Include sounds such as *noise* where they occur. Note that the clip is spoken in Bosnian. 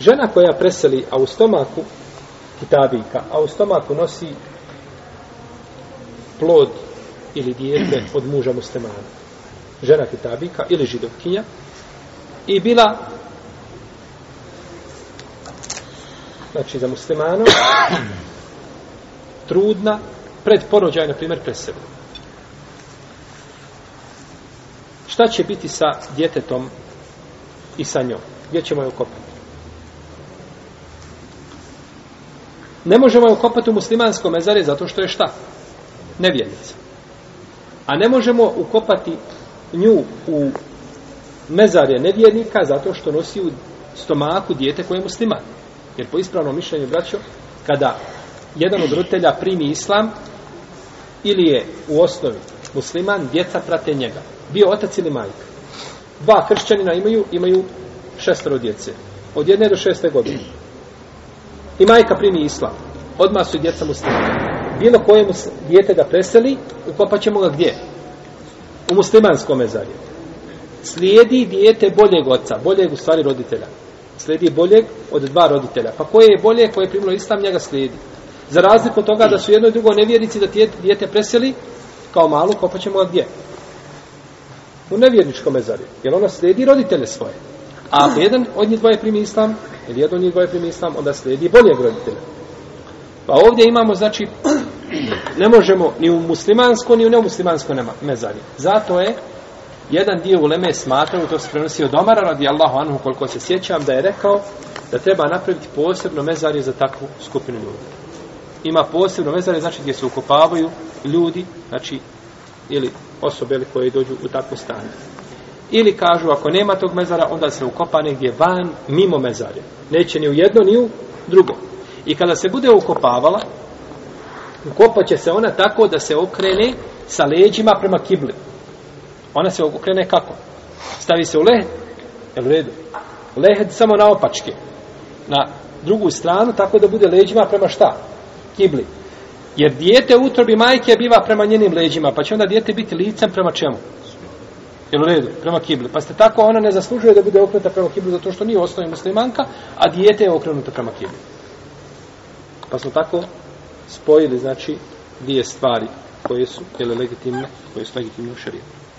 Žena koja preseli, a u stomaku kitabika, a u stomaku nosi plod ili dijete od muža muslimana. Žena kitabika ili židovkinja i bila znači za muslimano trudna pred porođaj, na primjer, preseli. Šta će biti sa djetetom i sa njom? Gdje ćemo je ukopati? Ne možemo je ukopati u muslimanskom mezare zato što je šta? Nevjernica. A ne možemo ukopati nju u mezarje nevjernika zato što nosi u stomaku dijete koje je musliman. Jer po ispravnom mišljenju, braćo, kada jedan od roditelja primi islam, ili je u osnovi musliman, djeca prate njega. Bio otac ili majka. Dva kršćanina imaju, imaju šestero djece. Od jedne do šeste godine. I majka primi islam. Odmah su i djeca muslimani. Bilo koje djete da preseli, ukopaćemo ga gdje? U muslimanskom mezarju. Slijedi dijete boljeg oca, boljeg u stvari roditelja. Slijedi boljeg od dva roditelja. Pa koje je bolje, koje je primilo islam, njega slijedi. Za razliku od toga da su jedno i drugo nevjernici da dijete preseli, kao malu, kopaćemo ga gdje? U nevjerničkom mezarju. Jer ona slijedi roditelje svoje. A ako jedan od njih dvoje primi islam, ili jedan od njih dvoje primi islam, onda slijedi boljeg roditelja. Pa ovdje imamo, znači, *clears throat* ne možemo ni u muslimansko, ni u neumuslimansko mezarje. Zato je jedan dio uleme smatrao, to se prenosi od Omara, radi Allahu anhu, koliko se sjećam, da je rekao da treba napraviti posebno mezarje za takvu skupinu ljudi. Ima posebno mezarje, znači gdje se ukopavaju ljudi, znači, ili osobe ili koje dođu u takvo stanje. Ili kažu, ako nema tog mezara, onda se ukopa negdje van, mimo mezarja. Neće ni u jedno, ni u drugo. I kada se bude ukopavala, ukopat će se ona tako da se okrene sa leđima prema kibli. Ona se okrene kako? Stavi se u lehed, jel u redu? Lehed samo na opačke. Na drugu stranu, tako da bude leđima prema šta? Kibli. Jer dijete utrobi majke biva prema njenim leđima, pa će onda dijete biti licem prema čemu? Jel u redu? Prema kibli. Pa ste tako, ona ne zaslužuje da bude okrenuta prema kibli zato što nije osnovi muslimanka, a dijete je okrenuto prema kibli. Pa smo tako spojili, znači, dvije stvari koje su, jel legitimne, koje su legitimne u šarijetu.